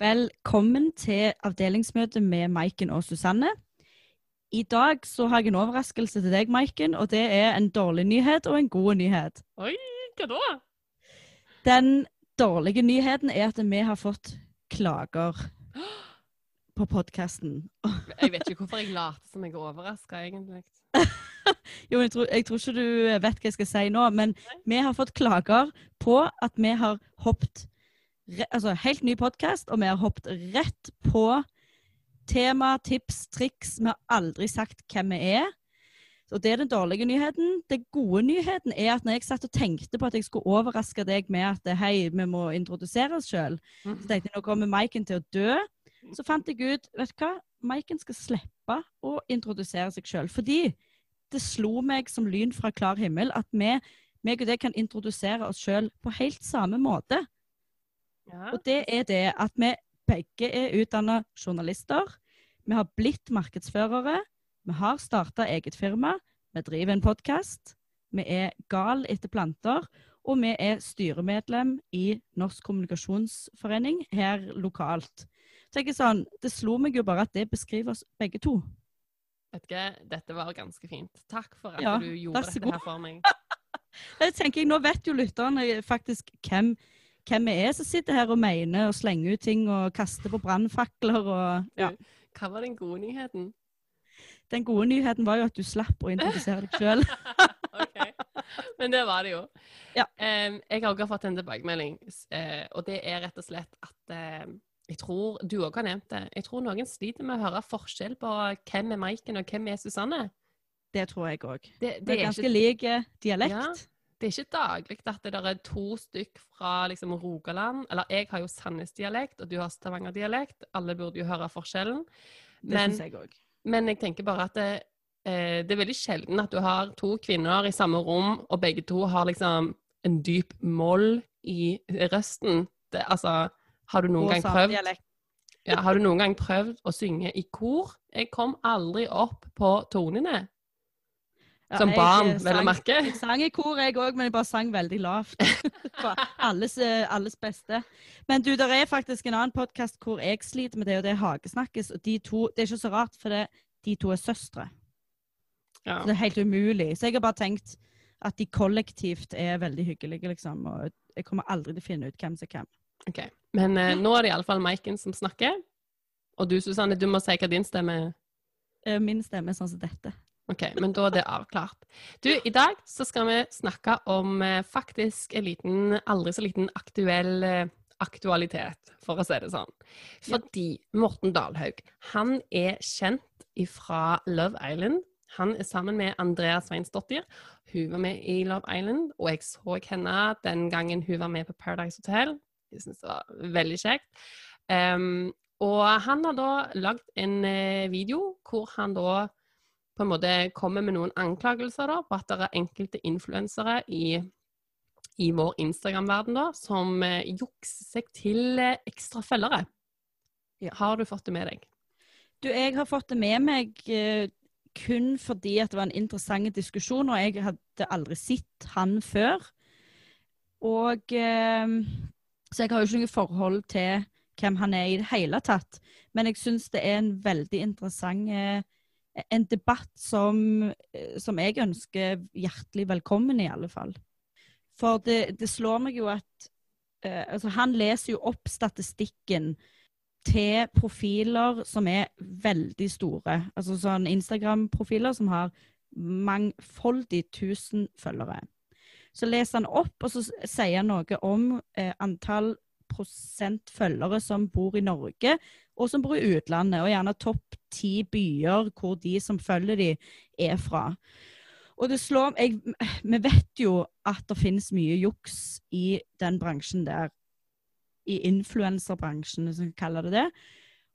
Velkommen til avdelingsmøte med Maiken og Susanne. I dag så har jeg en overraskelse til deg, Maiken, og det er en dårlig nyhet og en god nyhet. Oi, hva da? Den dårlige nyheten er at vi har fått klager på podkasten. Jeg vet ikke hvorfor jeg later som jeg er overraska, egentlig. Jo, jeg tror, jeg tror ikke du vet hva jeg skal si nå, men vi har fått klager på at vi har hoppet Altså helt ny podkast, og vi har hoppet rett på tema, tips, triks. Vi har aldri sagt hvem vi er. Og Det er den dårlige nyheten. Den gode nyheten er at når jeg satt og tenkte på at jeg skulle overraske deg med at hei, vi må introdusere oss sjøl, så tenkte jeg nå kommer Maiken til å dø. Så fant jeg ut vet du hva, Maiken skal slippe å introdusere seg sjøl. Fordi det slo meg som lyn fra klar himmel at vi meg og deg kan introdusere oss sjøl på helt samme måte. Ja. Og det er det at vi begge er utdanna journalister. Vi har blitt markedsførere. Vi har starta eget firma. Vi driver en podkast. Vi er gal etter planter. Og vi er styremedlem i Norsk kommunikasjonsforening her lokalt. Tenker sånn, Det slo meg jo bare at det beskriver oss begge to. Vet ikke, dette var ganske fint. Takk for at Ja, du gjorde dette her for meg. Jeg tenker, Nå vet jo lytterne faktisk hvem, hvem vi er som sitter her og mener og slenger ut ting og kaster på brannfakler. og ja. Hva var den gode nyheten? Den gode nyheten var jo at du slapp å introdusere deg sjøl. okay. Men det var det jo. Ja. Um, jeg har også fått en tilbakemelding, eh, og det er rett og slett at uh, jeg tror du òg har nevnt det. Jeg tror noen sliter med å høre forskjell på hvem er Maiken og hvem er Susanne. Det tror jeg òg. Det, Det er ganske lik eh, dialekt. Ja. Det er ikke daglig at det er to stykk fra liksom, Rogaland. Eller jeg har jo Sandnes-dialekt, og du har Stavanger-dialekt. Alle burde jo høre forskjellen. Det Men, syns jeg òg. men jeg tenker bare at det, eh, det er veldig sjelden at du har to kvinner i samme rom, og begge to har liksom en dyp moll i røsten. Det, altså, har du noen gang prøvd ja, Har du noen gang prøvd å synge i kor? Jeg kom aldri opp på tonene. Som barn, vel å merke. Jeg sang i kor, jeg òg, men jeg bare sang veldig lavt. For alles, eh, alles beste. Men du, det er faktisk en annen podkast hvor jeg sliter med det, og det er Hagesnakkes. Og de to, det er ikke så rart, for det, de to er søstre. Ja. Så det er helt umulig. Så jeg har bare tenkt at de kollektivt er veldig hyggelige, liksom. Og jeg kommer aldri til å finne ut hvem som er hvem. Okay. Men eh, nå er det iallfall Maiken som snakker. Og du, Susanne, du må si hva din stemme er. Eh, Min stemme er sånn som dette. Ok, men da er det avklart. Du, i dag så skal vi snakke om eh, faktisk en liten, aldri så liten aktuell eh, aktualitet, for å si det sånn. Fordi Morten Dalhaug, han er kjent fra Love Island. Han er sammen med Andrea Sveinsdottir. Hun var med i Love Island, og jeg så henne den gangen hun var med på Paradise Hotel. Jeg synes det var veldig kjekt. Um, og han har da lagd en eh, video hvor han da på en måte kommer med noen anklagelser da, på at det er enkelte influensere i, i vår Instagram-verden da, som eh, jukser seg til eh, ekstra følgere. Ja. Har du fått det med deg? Du, jeg har fått det med meg eh, kun fordi at det var en interessant diskusjon, og jeg hadde aldri sett han før. Og eh, Så jeg har jo ikke noe forhold til hvem han er i det hele tatt. Men jeg syns det er en veldig interessant eh, En debatt som, eh, som jeg ønsker hjertelig velkommen, i alle fall. For det, det slår meg jo at eh, altså Han leser jo opp statistikken til profiler som er veldig store. Altså sånn Instagram-profiler som har mangfoldig tusen følgere. Så leser han opp, og så sier han noe om eh, antall prosent følgere som bor i Norge, og som bor i utlandet, og gjerne topp ti byer hvor de som følger de, er fra. Og det slår jeg, Vi vet jo at det finnes mye juks i den bransjen der i influenserbransjen, hvis vi kaller det det.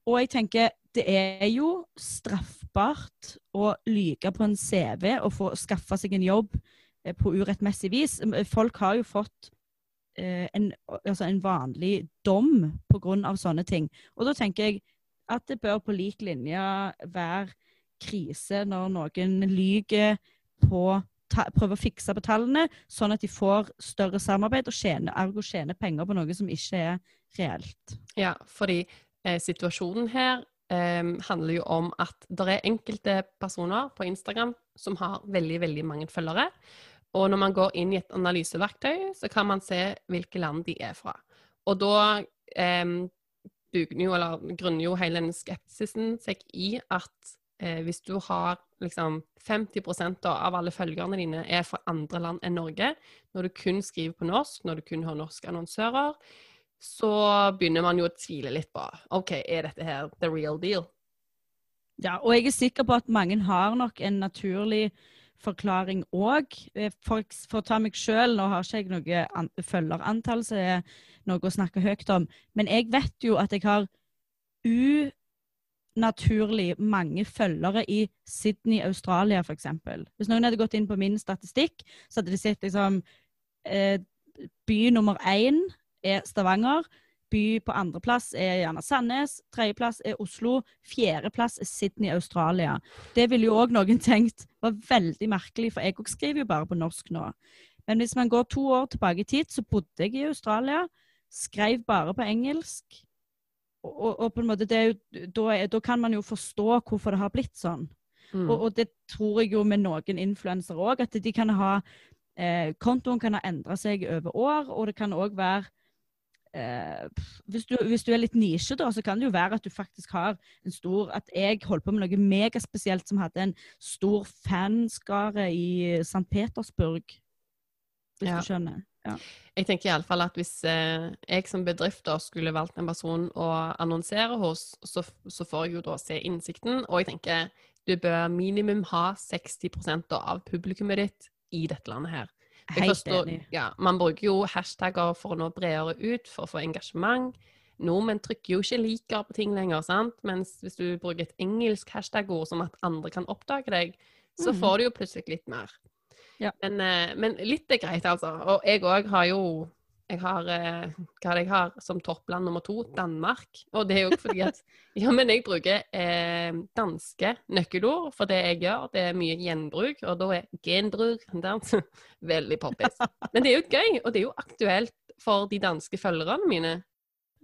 Og jeg tenker det er jo straffbart å lyge på en CV og få skaffe seg en jobb eh, på urettmessig vis. Folk har jo fått en, altså en vanlig dom pga. sånne ting. Og da tenker jeg at det bør på lik linje være krise når noen lyger på ta, prøve å fikse på tallene, sånn at de får større samarbeid og tjener, ergo tjener penger på noe som ikke er reelt. Ja, fordi eh, situasjonen her eh, handler jo om at det er enkelte personer på Instagram som har veldig, veldig mange følgere. Og når man går inn i et analyseverktøy, så kan man se hvilke land de er fra. Og da eh, jo, eller grunner jo hele den skepsisen seg i at eh, hvis du har liksom 50 da, av alle følgerne dine er fra andre land enn Norge, når du kun skriver på norsk, når du kun har norske annonsører, så begynner man jo å tvile litt på OK, er dette her the real deal? Ja, og jeg er sikker på at mange har nok en naturlig forklaring òg. For, for, å ta meg sjøl, nå har ikke jeg noe an, følgerantall som er noe å snakke høyt om, men jeg vet jo at jeg har unaturlig mange følgere i Sydney, Australia f.eks. Hvis noen hadde gått inn på min statistikk, så hadde de sett liksom eh, by nummer én er Stavanger. By på andreplass er gjerne Sandnes. Tredjeplass er Oslo. Fjerdeplass er Sydney, Australia. Det ville jo òg noen tenkt var veldig merkelig, for jeg skriver jo bare på norsk nå. Men hvis man går to år tilbake i tid, så bodde jeg i Australia. Skrev bare på engelsk. Og, og på en måte jo, da, da, kan man jo forstå hvorfor det har blitt sånn. Mm. Og, og, det tror jeg jo med noen influensere òg, at de kan ha eh, Kontoen kan ha endra seg over år, og det kan òg være eh, hvis, du, hvis, du, er litt nisje, da, så kan det jo være at du faktisk har en stor At jeg holdt på med noe megaspesielt som hadde en stor fanskare i St. Petersburg. Hvis ja. du skjønner. Ja. Jeg tenker iallfall at hvis eh, jeg som bedrift skulle valgt en person å annonsere hos, så, så, får jeg jo da se innsikten. Og jeg tenker du bør minimum ha 60% av publikummet ditt i dette landet her. Forstår. Ja, man bruker jo hashtagger for å nå bredere ut, for å få engasjement. Nordmenn trykker jo ikke 'liker' på ting lenger, sant? mens hvis du bruker et engelsk hashtag-ord som at andre kan oppdage deg, så mm. får du jo plutselig litt mer. Ja. Men, eh, men, litt er greit, altså. Og jeg òg har jo jeg har, eh, hva jeg har som toppland nummer to? Danmark. Og det er jo fordi at Ja, men jeg bruker eh, danske nøkkelord for det jeg gjør. Det er mye gjenbruk, og da er genbruk veldig poppis. Men det er jo gøy, og det er jo aktuelt for de danske følgerne mine.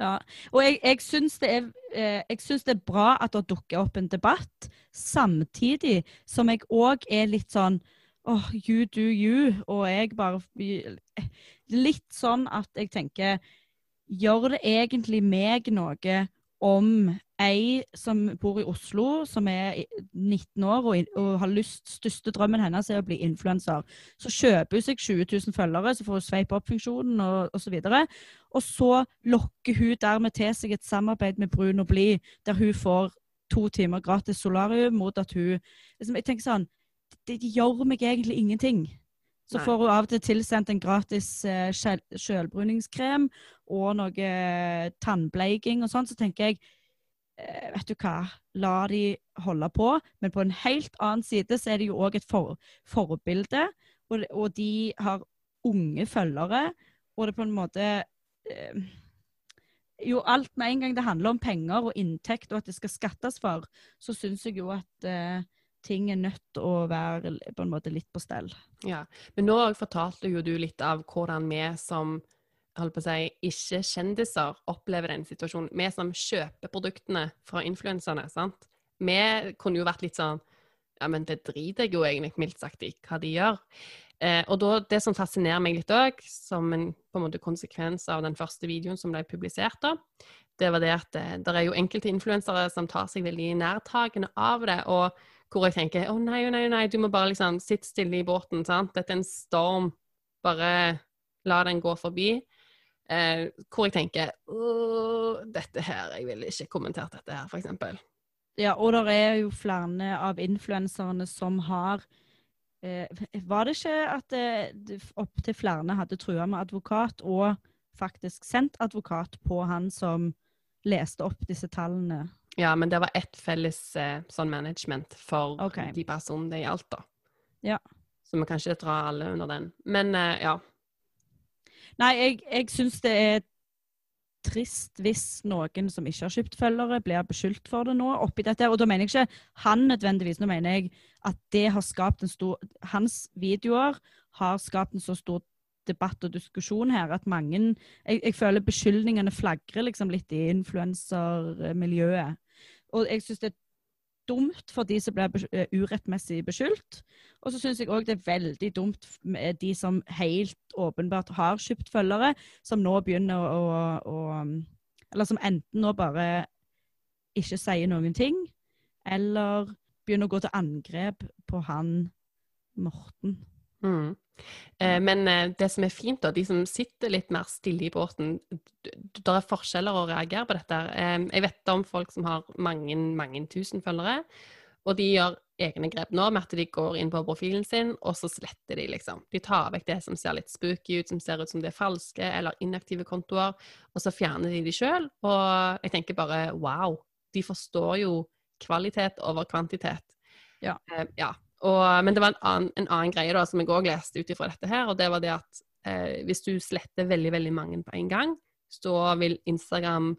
Ja, og jeg, jeg syns det, eh, det, er bra at det dukker opp en debatt, samtidig som jeg òg er litt sånn åh, oh, you do you, og jeg bare Litt sånn at jeg tenker Gjør det egentlig meg noe om ei som bor i Oslo, som er 19 år og, og har lyst Største drømmen hennes er å bli influenser. Så kjøper hun seg 20 000 følgere, så får hun sveipe opp-funksjonen og osv. Og, og så lokker hun dermed til seg et samarbeid med Brun og Bli, der hun får to timer gratis solarium mot at hun liksom, Jeg tenker sånn det, det gjør meg egentlig ingenting. Så Nei. får hun av og til tilsendt en gratis sjølbruningskrem og noe eh, tannbleiking og sånn. Så tenker jeg uh, vet du hva, la de holde på. Men på en helt annen side så er det jo òg et for, forbilde. Og, og, de har unge følgere. Og det på en måte Jo, alt med en gang det handler om penger og inntekt, og at det skal skattes for, så syns jeg jo at ting er nødt til å være på en måte litt på stell. Ja, Men nå fortalte jo du litt av hvordan vi som holdt på å si, ikke-kjendiser opplever den situasjonen. Vi som kjøper produktene fra influenserne. sant? Vi kunne jo vært litt sånn Ja, men det driter jeg jo egentlig mildt sagt i hva de gjør. Eh, og da, det som fascinerer meg litt òg, som en en måte konsekvens av den første videoen som ble publisert, da, det var det at det, det er jo enkelte influensere som tar seg veldig nærtagende av det. og hvor jeg tenker å nei, nei, nei, du må bare liksom sitte stille i båten, sant. Dette er en storm. Bare la den gå forbi. Eh, hvor jeg tenker dette her, jeg ville ikke kommentert dette her, f.eks. Ja, og det er jo flere av influenserne som har eh, Var det ikke at eh, opptil flere hadde trua med advokat, og faktisk sendt advokat på han som leste opp disse tallene? Ja, men det var ett felles eh, sånn management for okay. de personene det gjaldt, da. Ja. Så vi kan ikke dra alle under den. Men eh, ja. Nei, jeg, jeg syns det er trist hvis noen som ikke har kjøpt følgere, blir beskyldt for det nå. oppi dette. Og da mener jeg ikke han nødvendigvis. Nå mener jeg at det har skapt en stor Hans videoer har skapt en så stor debatt og diskusjon her at mange Jeg, jeg føler beskyldningene flagrer liksom litt i influensermiljøet. Og jeg syns det er dumt for de som blir eh, urettmessig beskyldt. Og så syns jeg òg det er veldig dumt med de som helt åpenbart har kjøpt følgere, som nå begynner å, å Eller som enten nå bare ikke sier noen ting, eller begynner å gå til angrep på han Morten. Mm. Eh, men eh, det som er fint, da, de som sitter litt mer stille i båten Det er forskjeller å reagere på dette. Eh, jeg vet om folk som har mange, mange tusen følgere, og de gjør egne grep nå med at de går inn på profilen sin, og så sletter de, liksom. De tar vekk det som ser litt spooky ut, som ser ut som det er falske eller inaktive kontoer, og så fjerner de de sjøl. Og jeg tenker bare wow, de forstår jo kvalitet over kvantitet. Ja. ja. Og, men det var en annen, en annen greie da, som jeg òg leste ut ifra dette her, og det var det at eh, hvis du sletter veldig, veldig mange på en gang, så vil Instagram,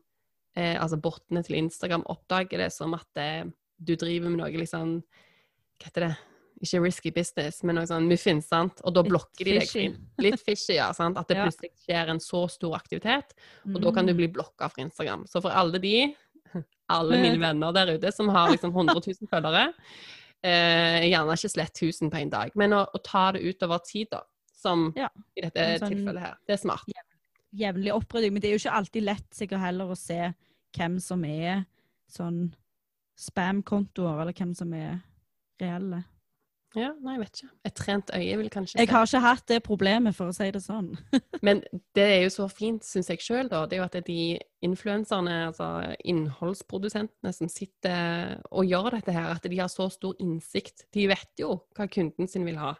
eh, altså bottene til Instagram, oppdage det som at eh, du driver med noe liksom Hva heter det? Ikke risky business, men noe sånn muffins, sant? Og da blokker de deg. Litt fishy, ja. sant? At det ja. plutselig skjer en så stor aktivitet, og mm. da kan du mm. bli blokka fra Instagram. Så for alle de, alle mine venner der ute som har liksom 100 000 følgere, Eh, gjerne ikke slett 1000 på en dag, men å, å ta det utover tid, da. Som ja. i dette sånn, tilfellet her. Det er smart. Jevnlig opprydding. Men det er jo ikke alltid lett sikkert heller å se hvem som er sånn spam-kontoer, eller hvem som er reelle. Ja, nei, jeg vet ikke. Et trent øye vil kanskje Jeg har ikke hatt det problemet, for å si det sånn. Men det er jo så fint, syns jeg sjøl, da. Det er jo at det er de influenserne, altså innholdsprodusentene, som sitter og gjør dette her, at de har så stor innsikt. De vet jo hva kunden sin vil ha.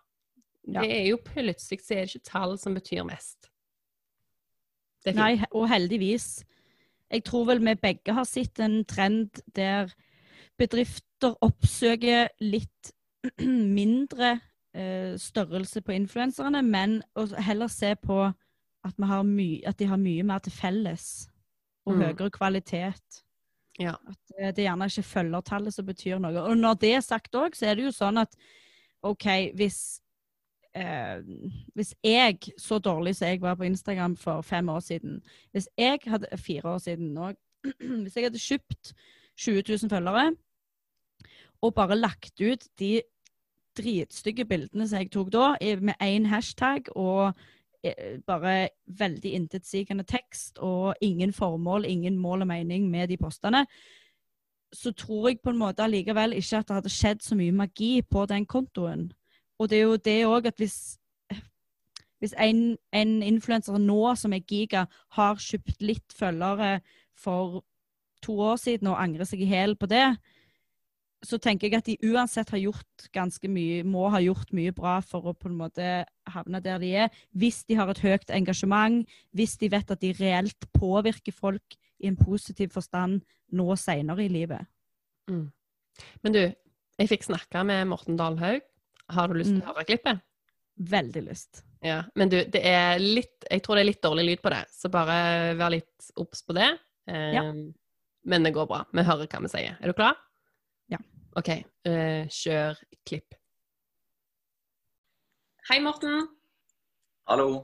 Det er jo plutselig så er det ikke tall som betyr mest. Nei, og heldigvis. Jeg tror vel vi begge har sett en trend der bedrifter oppsøker litt mindre eh, størrelse på influenserne, men heller se på at, at, de har mye mer til felles, og mm. høyere kvalitet. Ja. At eh, det gjerne ikke følgertallet som betyr noe. Og når det er sagt òg, så er det jo sånn at OK, hvis eh, hvis jeg, så dårlig som jeg var på Instagram for fem år siden Hvis jeg hadde fire år siden òg Hvis jeg hadde kjøpt 20 000 følgere og bare lagt ut de dritstygge bildene som jeg tok da, med én hashtag og eh, bare veldig intetsigende tekst og ingen formål, ingen mål og mening med de postene, så tror jeg på en måte allikevel ikke at det hadde skjedd så mye magi på den kontoen. Og det er jo det òg at hvis, hvis en, en influenser nå som er giga, har kjøpt litt følgere for to år siden og angrer seg i hæl på det, så tenker jeg at de uansett har gjort ganske mye, må ha gjort mye bra for å på en måte havne der de er. Hvis de har et høyt engasjement, hvis de vet at de reelt påvirker folk i en positiv forstand nå senere i livet. Mm. Men du, jeg fikk snakka med Morten Dalhaug. Har du lyst til å mm. høre klippet? Veldig lyst. Ja, Men du, det er litt Jeg tror det er litt dårlig lyd på det, så bare vær litt obs på det. Um, ja. Men det går bra. Vi hører hva vi sier. Er du klar? OK, uh, kjør klipp. Hei, Morten. Hallo.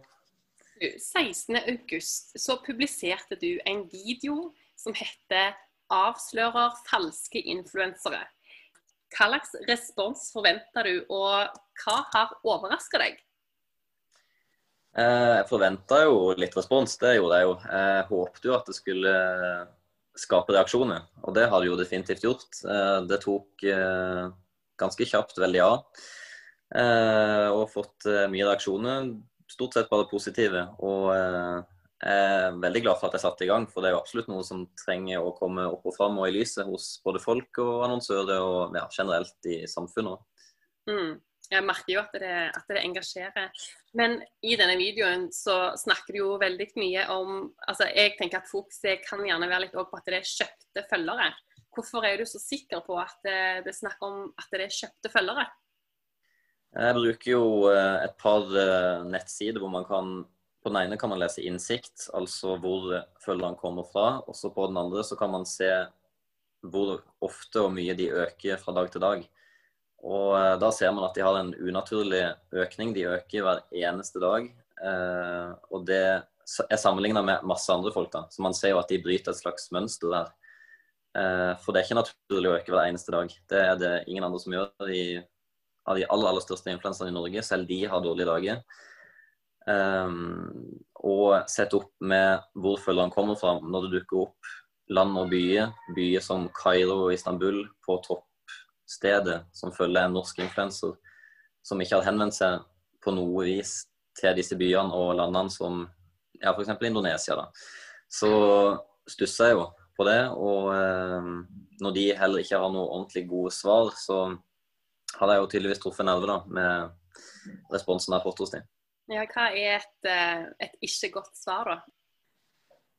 16. august så publiserte du en video som heter 'Avslører falske influensere'. Hva slags respons forventer du, og hva har overraska deg? Eh, jeg forventa jo litt respons, det gjorde jeg jo. Jeg håpte jo at det skulle skape reaksjoner. Og det har det jo definitivt gjort. Eh, det tok eh, ganske kjapt veldig av. Eh, og fått mye reaksjoner. Stort sett bare positive. Og jeg er veldig glad for at jeg satte i gang, for det er jo absolutt noe som trenger å komme opp og fram og i lyset hos både folk og annonsører og ja, generelt i samfunnet. Mm. Jeg merker jo at det, at det, engasjerer. Men i denne videoen så snakker du jo veldig mye om altså Jeg tenker at fokuset kan gjerne være litt på at det er kjøpte følgere. Hvorfor er du så sikker på at det, det er snakk om at det er kjøpte følgere? Jeg bruker jo eh, et par eh, nettsider hvor man kan på den ene kan man lese innsikt, altså hvor følgeren kommer fra. Og så på den andre så kan man se hvor ofte og mye de øker fra dag til dag. Og eh, da ser man at de har en unaturlig økning. De øker hver eneste dag. Eh, og det er sammenligna med masse andre folk, da. Så man ser jo at de bryter et slags mønster der. Eh, for det er ikke naturlig å øke hver eneste dag. Det er det ingen andre som gjør. De, av de aller, aller største influenserne i Norge, selv de har dårlige dager. Og sett opp med hvor følgerne kommer fra når det dukker opp land og byer. Byer som Kairo og Istanbul på toppstedet som følger en norsk influenser som ikke har henvendt seg på noe vis til disse byene og landene som ja, f.eks. Indonesia. da. Så stusser jeg jo på det. Og eh, når de heller ikke har noe ordentlig gode svar, så hadde jeg jo tydeligvis truffet en nerve da, med responsen jeg har fått hos dem. Ja, hva er et, eh, et ikke godt svar, da?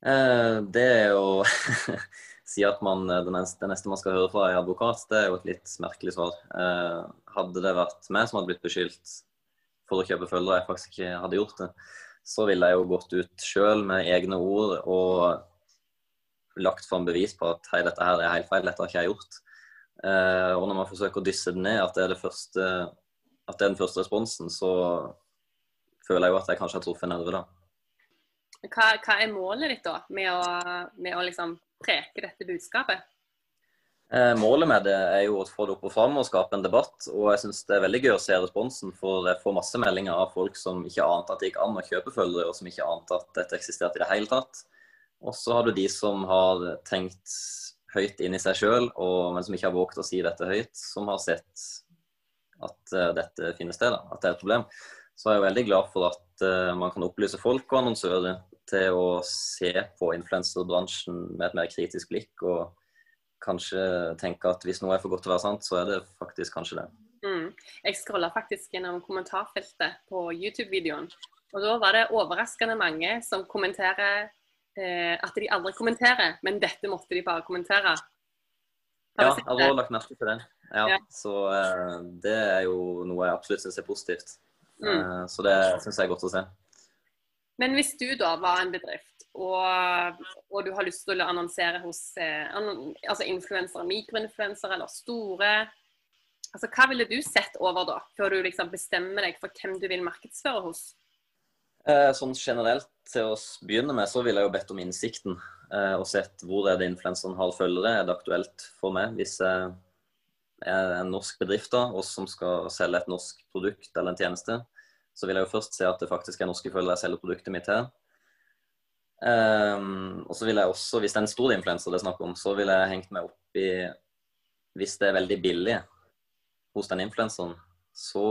Eh, det er å si at man, eh, det, neste, det neste man skal høre fra en advokat, det er jo et litt merkelig svar. Eh, hadde det vært meg som hadde blitt beskyldt for å kjøpe følgere, jeg faktisk ikke hadde gjort det, så ville jeg jo gått ut sjøl med egne ord og lagt fram bevis på at hei, dette her er helt feil, dette har ikke jeg gjort. Eh, og når man forsøker å dysse det ned, at det er, det første, at det er den første responsen, så føler jeg jo at jeg kanskje har truffet en nerve, da. Hva, hva, er målet ditt da, med å, med å liksom preke dette budskapet? Eh, målet med det er jo å få det opp og fram og skape en debatt. Og jeg syns det er veldig gøy å se responsen, for jeg får masse meldinger av folk som ikke ante at det gikk an å kjøpe følgere, og som ikke ante at dette eksisterte i det hele tatt. Og så har du de som har tenkt høyt inn i seg sjøl, men som ikke har våget å si dette høyt, som har sett at uh, dette finner sted, da, at det er et problem. Så jeg er veldig glad for at uh, man kan opplyse folk og annonsører til å se på influenserbransjen med et mer kritisk blikk. og kanskje tenke at hvis noe er for godt til å være sant, så er det faktisk kanskje det. Mm. Jeg scrolla faktisk gjennom kommentarfeltet på YouTube-videoen. Og da var det overraskende mange som kommenterer eh, at de aldri kommenterer, men dette måtte de bare kommentere. Ja, jeg har lagt merke til det. Ja, ja. Så eh, det er jo noe jeg absolutt syns er positivt. Mm. Eh, så det syns jeg er godt å se. Men hvis du da var en bedrift, og, og du har lyst til å annonsere hos eh, altså influensere, mikroinfluensere eller store altså Hva ville du sett over da, før du liksom bestemmer deg for hvem du vil markedsføre hos? Eh, sånn generelt til å begynne med, så ville jeg jo bedt om innsikten. Eh, og sett hvor er det influenseren har følgere. Er det aktuelt for meg hvis jeg er en norsk bedrift da, og som skal selge et norsk produkt eller en tjeneste? Så vil jeg jo først se at det faktisk er norske følgere jeg selger produktet mitt til. Um, og så vil jeg også, hvis det er en stor influenser det er snakk om, så vil jeg hengt meg opp i Hvis det er veldig billig hos den influenseren, så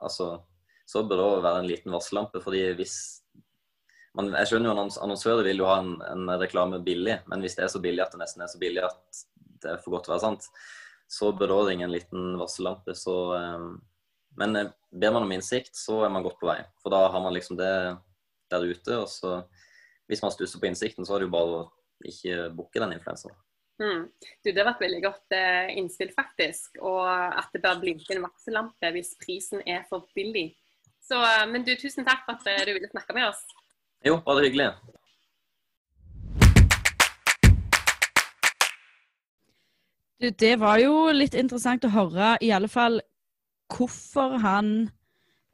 altså så bør det være en liten varsellampe. fordi hvis man, Jeg skjønner jo annonsører vil jo ha en, en, reklame billig, men hvis det er så billig at det nesten er så billig at det er for godt å være sant, så bør det ringe en liten varsellampe. Så, um, men eh, ber man om innsikt, så er man godt på vei. For da har man liksom det der ute. Og så, hvis man stusser på innsikten, så er det jo bare å ikke booke den influensaen. Mm. Du, det var et veldig godt eh, innspill, faktisk. Og at det bør blinke en varsellampe hvis prisen er for billig. Så, eh, men du, tusen takk for at eh, du ville snakke med oss. Jo, bare hyggelig. Du, det var jo litt interessant å høre i alle fall hvorfor han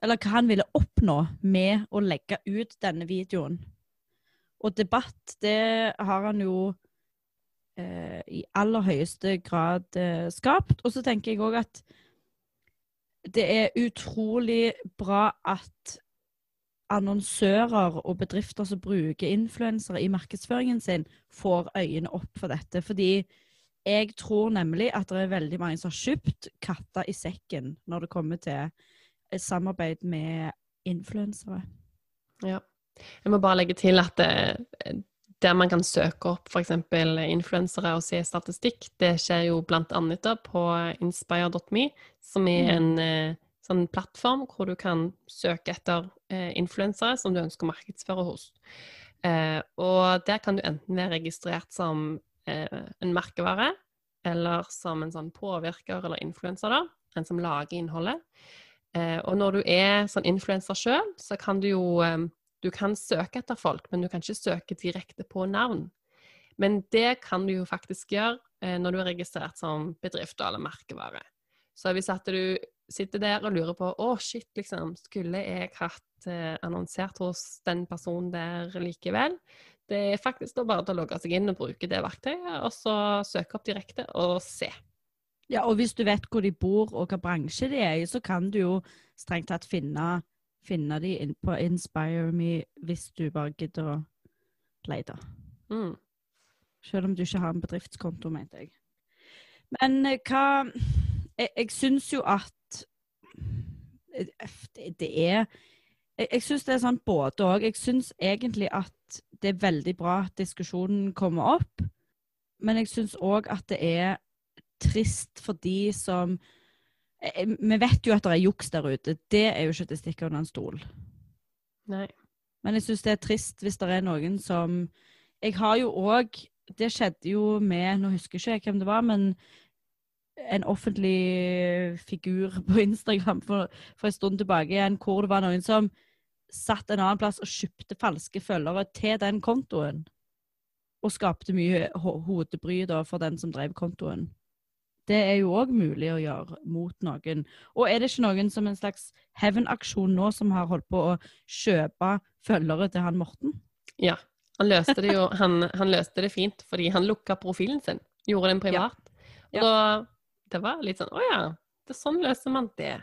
Eller hva han ville oppnå med å legge ut denne videoen. Og debatt, det har han jo eh, i aller høyeste grad eh, skapt. Og så tenker jeg òg at det er utrolig bra at annonsører og bedrifter som bruker influensere i markedsføringen sin, får øynene opp for dette. Fordi jeg tror nemlig at det er veldig mange som har kjøpt katta i sekken når det kommer til samarbeid med influensere. Ja. Jeg må bare legge til at det, eh, der man kan søke opp f.eks. influensere og se statistikk, det skjer jo annet på inspire.me, som er mm. en mm. sånn plattform hvor du kan søke etter eh, influensere som du ønsker å markedsføre hos. Eh, og der kan du enten være registrert som eh, en merkevare, eller som en sånn påvirker eller influenser, da. En som lager innholdet. Eh, og når du er sånn influenser sjøl, så kan du jo Du kan søke etter folk, men du kan ikke søke direkte på navn. Men det kan du jo faktisk gjøre eh, når du er registrert som bedrift eller merkevare. Så hvis at du sitter der og lurer på å shit, liksom, skulle jeg hatt eh, annonsert hos den personen der likevel? Det er faktisk da bare til å logge seg inn og bruke det verktøyet, og så søke opp direkte og se. Ja, og hvis du vet hvor de bor og hva bransje de er i, så kan du jo strengt tatt finne, finne de inn på Inspire Me hvis du bare gidder å lete. Mm. Selv om du ikke har en bedriftskonto, mente jeg. Men eh, hva Jeg, jeg syns jo at eh, det er Jeg, jeg syns det er sånn både òg. Jeg syns egentlig at det er veldig bra at diskusjonen kommer opp. Men jeg syns òg at det er trist for de som eh, Vi vet jo at det er juks der ute. Det er jo ikke til å stikke under en stol. Nei. Men jeg syns det er trist hvis det er noen som Jeg har jo òg Det skjedde jo med Nå husker jeg ikke hvem det var, men en offentlig figur på Instagram for, for en stund tilbake igjen, hvor det var noen som satt en annen plass og kjøpte falske følgere til den kontoen. Og skapte mye ho hodebry da for den som drev kontoen. Det er jo òg mulig å gjøre mot noen. Og er det ikke noen som en slags hevnaksjon nå som har holdt på å kjøpe følgere til han Morten? Ja. Han løste det jo han, han løste det fint fordi han lukka profilen sin. Gjorde den privat. Og Ja. da Det var litt sånn Å ja, det er sånn løser man det.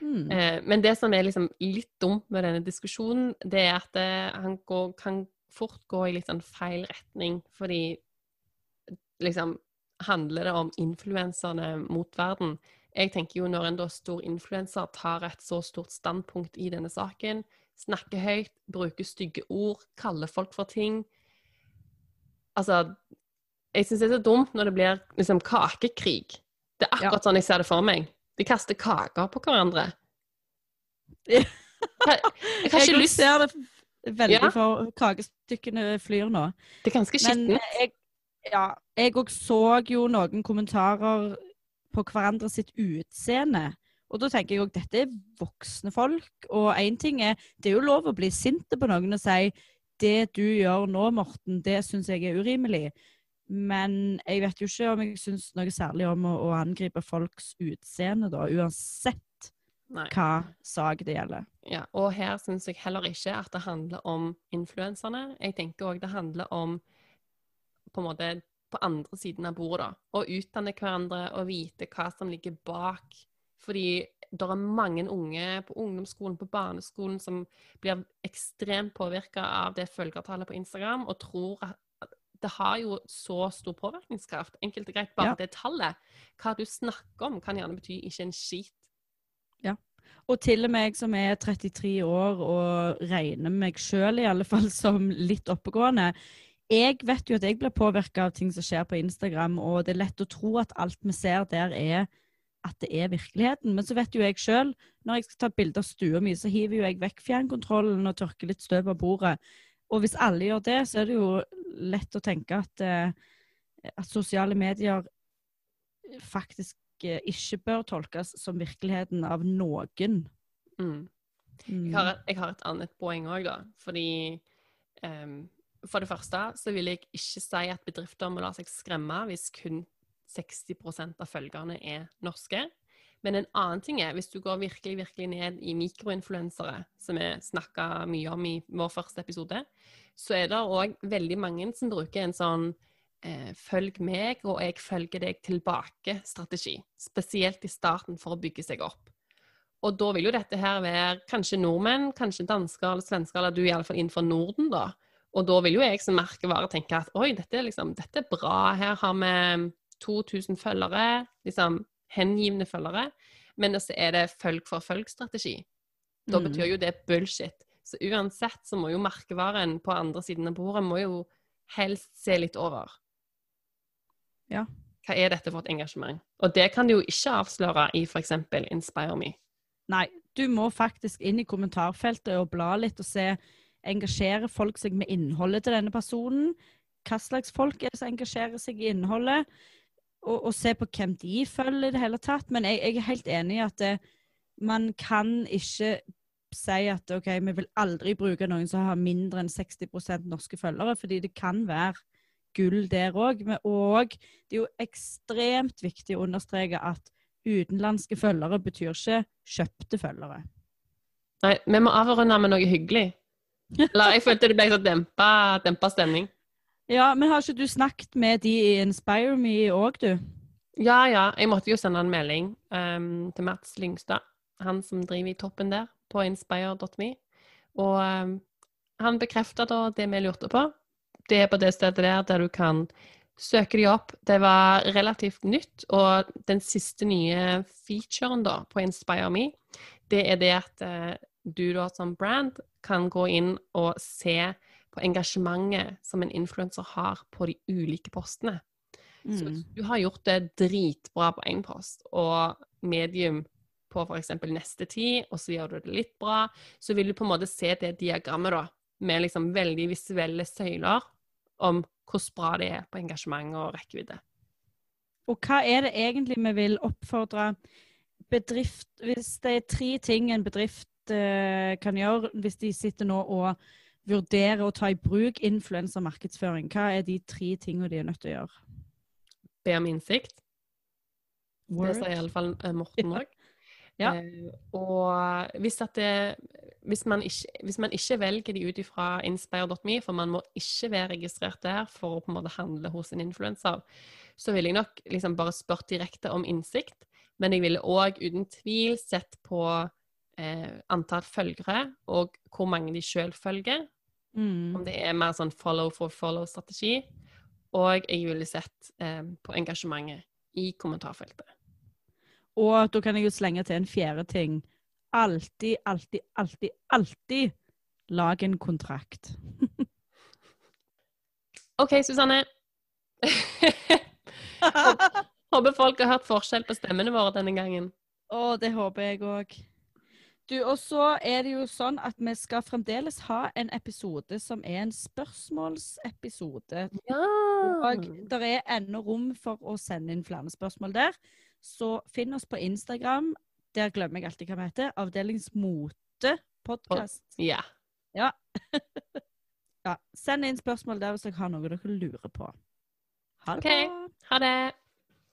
Hmm. Eh, men det som er liksom litt dumt med denne diskusjonen, det er at det, han går, kan fort gå i litt sånn feil retning, fordi liksom handler det om influenserne mot verden. Jeg tenker jo når en da stor influenser tar et så stort standpunkt i denne saken, snakker høyt, bruker stygge ord, kaller folk for ting Altså, jeg syns det er så dumt når det blir liksom kakekrig. Det er akkurat sånn jeg ser det for meg. De kaster kaker på hverandre. Jeg, har ikke Jeg lyst ser det veldig Ja. for kakestykkene flyr nå. Det er ganske Men skittent. jeg, ja, jeg òg så jo noen kommentarer på hverandre sitt utseende. Og da tenker jeg òg dette er voksne folk. Og én ting er Det er jo lov å bli sinte på noen og si det du gjør nå, Morten, det syns jeg er urimelig. Men jeg vet jo ikke om jeg syns noe særlig om å, å angripe folks utseende, da, uansett Nei. hva sak det gjelder. Ja, og her syns jeg heller ikke at det handler om influenserne. Jeg tenker òg det handler om på en måte på andre siden av bordet, da. Å utdanne hverandre og vite hva som ligger bak. Fordi det er mange unge på ungdomsskolen, på barneskolen, som blir ekstremt påvirka av det følgertallet på Instagram, og tror at det har jo så stor påvirkningskraft. Enkelt og greit, bare Ja. det tallet. Hva du snakker om, kan gjerne bety ikke en skit. Ja. Og til og med jeg som er 33 år og regner meg sjøl i alle fall som litt oppegående. Jeg vet jo at jeg blir påvirka av ting som skjer på Instagram, og det er lett å tro at alt vi ser der er at det er virkeligheten. Men så vet jo jeg sjøl, når jeg skal ta bilde av stua mi, så hiver jo jeg vekk fjernkontrollen og tørker litt støv av bordet. Og hvis alle gjør det, så er det jo lett å tenke at, eh, at sosiale medier faktisk eh, ikke bør tolkes som virkeligheten av noen. Mm. Jeg har, et, jeg har et annet poeng òg, da. Fordi um, For det første så vil jeg ikke si at bedrifter må la seg skremme hvis kun 60% av følgerne er norske. Men en annen ting er, hvis du går virkelig virkelig ned i mikroinfluensere, som vi snakka mye om i vår første episode, så er det òg veldig mange som bruker en sånn eh, følg meg, og jeg følger deg tilbake-strategi. Spesielt i starten for å bygge seg opp. Og da vil jo dette her være kanskje nordmenn, kanskje dansker eller svensker, eller du iallfall innenfor Norden, da. Og da vil jo jeg som merkevare tenke at oi, dette er, liksom, dette er bra, her har vi 2000 følgere, liksom hengivne følgere. Men også er det følg for følg-strategi. Da Mm. betyr jo det bullshit. Så uansett så må jo merkevaren på andre siden av bordet må jo helst se litt over. Ja. Hva er dette for et engasjement? Og det kan du jo ikke avsløre i f.eks. Inspire Me. Nei, du må faktisk inn i kommentarfeltet og bla litt og se engasjerer folk seg med innholdet til denne personen. Hva slags folk er det som engasjerer seg i innholdet? Og, og se på hvem de følger i det hele tatt. Men jeg, jeg er helt enig i at det, man kan ikke si at ok, vi vil aldri bruke noen som har mindre enn 60% norske følgere, fordi det kan være gull der òg. Og det er jo ekstremt viktig å understreke at utenlandske følgere betyr ikke kjøpte følgere. Nei, vi må avrunde med noe hyggelig. Eller jeg følte det ble så dempa, dempa stemning. Ja, men har ikke du snakket med de i Inspire Me òg, du? Ja, ja. Jeg måtte jo sende en melding um, til Mats Lyngstad, han som driver i toppen der, på inspire.me. Og um, han bekrefta da det vi lurte på. Det er på det stedet der der du kan søke de opp. Det var relativt nytt, og den siste nye featuren da på Inspire Me, det er det at uh, du da som brand kan gå inn og se på engasjementet som en influenser har på de ulike postene. Så Mm. hvis du har gjort det dritbra på én post, og medium på f.eks. neste tid, og så gjør du det litt bra, så vil du på en måte se det diagrammet da, med liksom veldig visuelle søyler om hvordan bra det er på engasjement og rekkevidde. Og hva er det egentlig vi vil oppfordre bedrift Hvis det er tre ting en bedrift uh, kan gjøre hvis de sitter nå og vurderer å ta i bruk influensermarkedsføring, hva er de tre tingene de er nødt til å gjøre? Be om innsikt. Det sier iallfall Morten Ja. òg. Ja. Uh, og hvis, det, hvis, man ikke, hvis man ikke velger de ut ifra inspire.me, for man må ikke være registrert der for å på en måte handle hos en influenser, så ville jeg nok liksom bare spurt direkte om innsikt. Men jeg ville òg uten tvil sett på eh, antall følgere og hvor mange de sjøl følger. Mm. Om det er mer sånn follow for follow-strategi. Og jeg ville sett eh, på engasjementet i kommentarfeltet. Og da kan jeg jo slenge til en fjerde ting. Alltid, alltid, alltid, alltid lag en kontrakt. OK, Susanne. Håper folk har hørt forskjell på stemmene våre denne gangen. Å, det håper jeg òg. Du, og så er det jo sånn at vi skal fremdeles ha en episode som er en spørsmålsepisode. Ja! Og det er ennå rom for å sende inn flere spørsmål der. Så finn oss på Instagram. Der glemmer jeg alltid hva vi heter. Avdelingsmote podkast. Ja. Ja. Send inn spørsmål der hvis dere har noe dere lurer på. Ha det okay. bra. Ha det.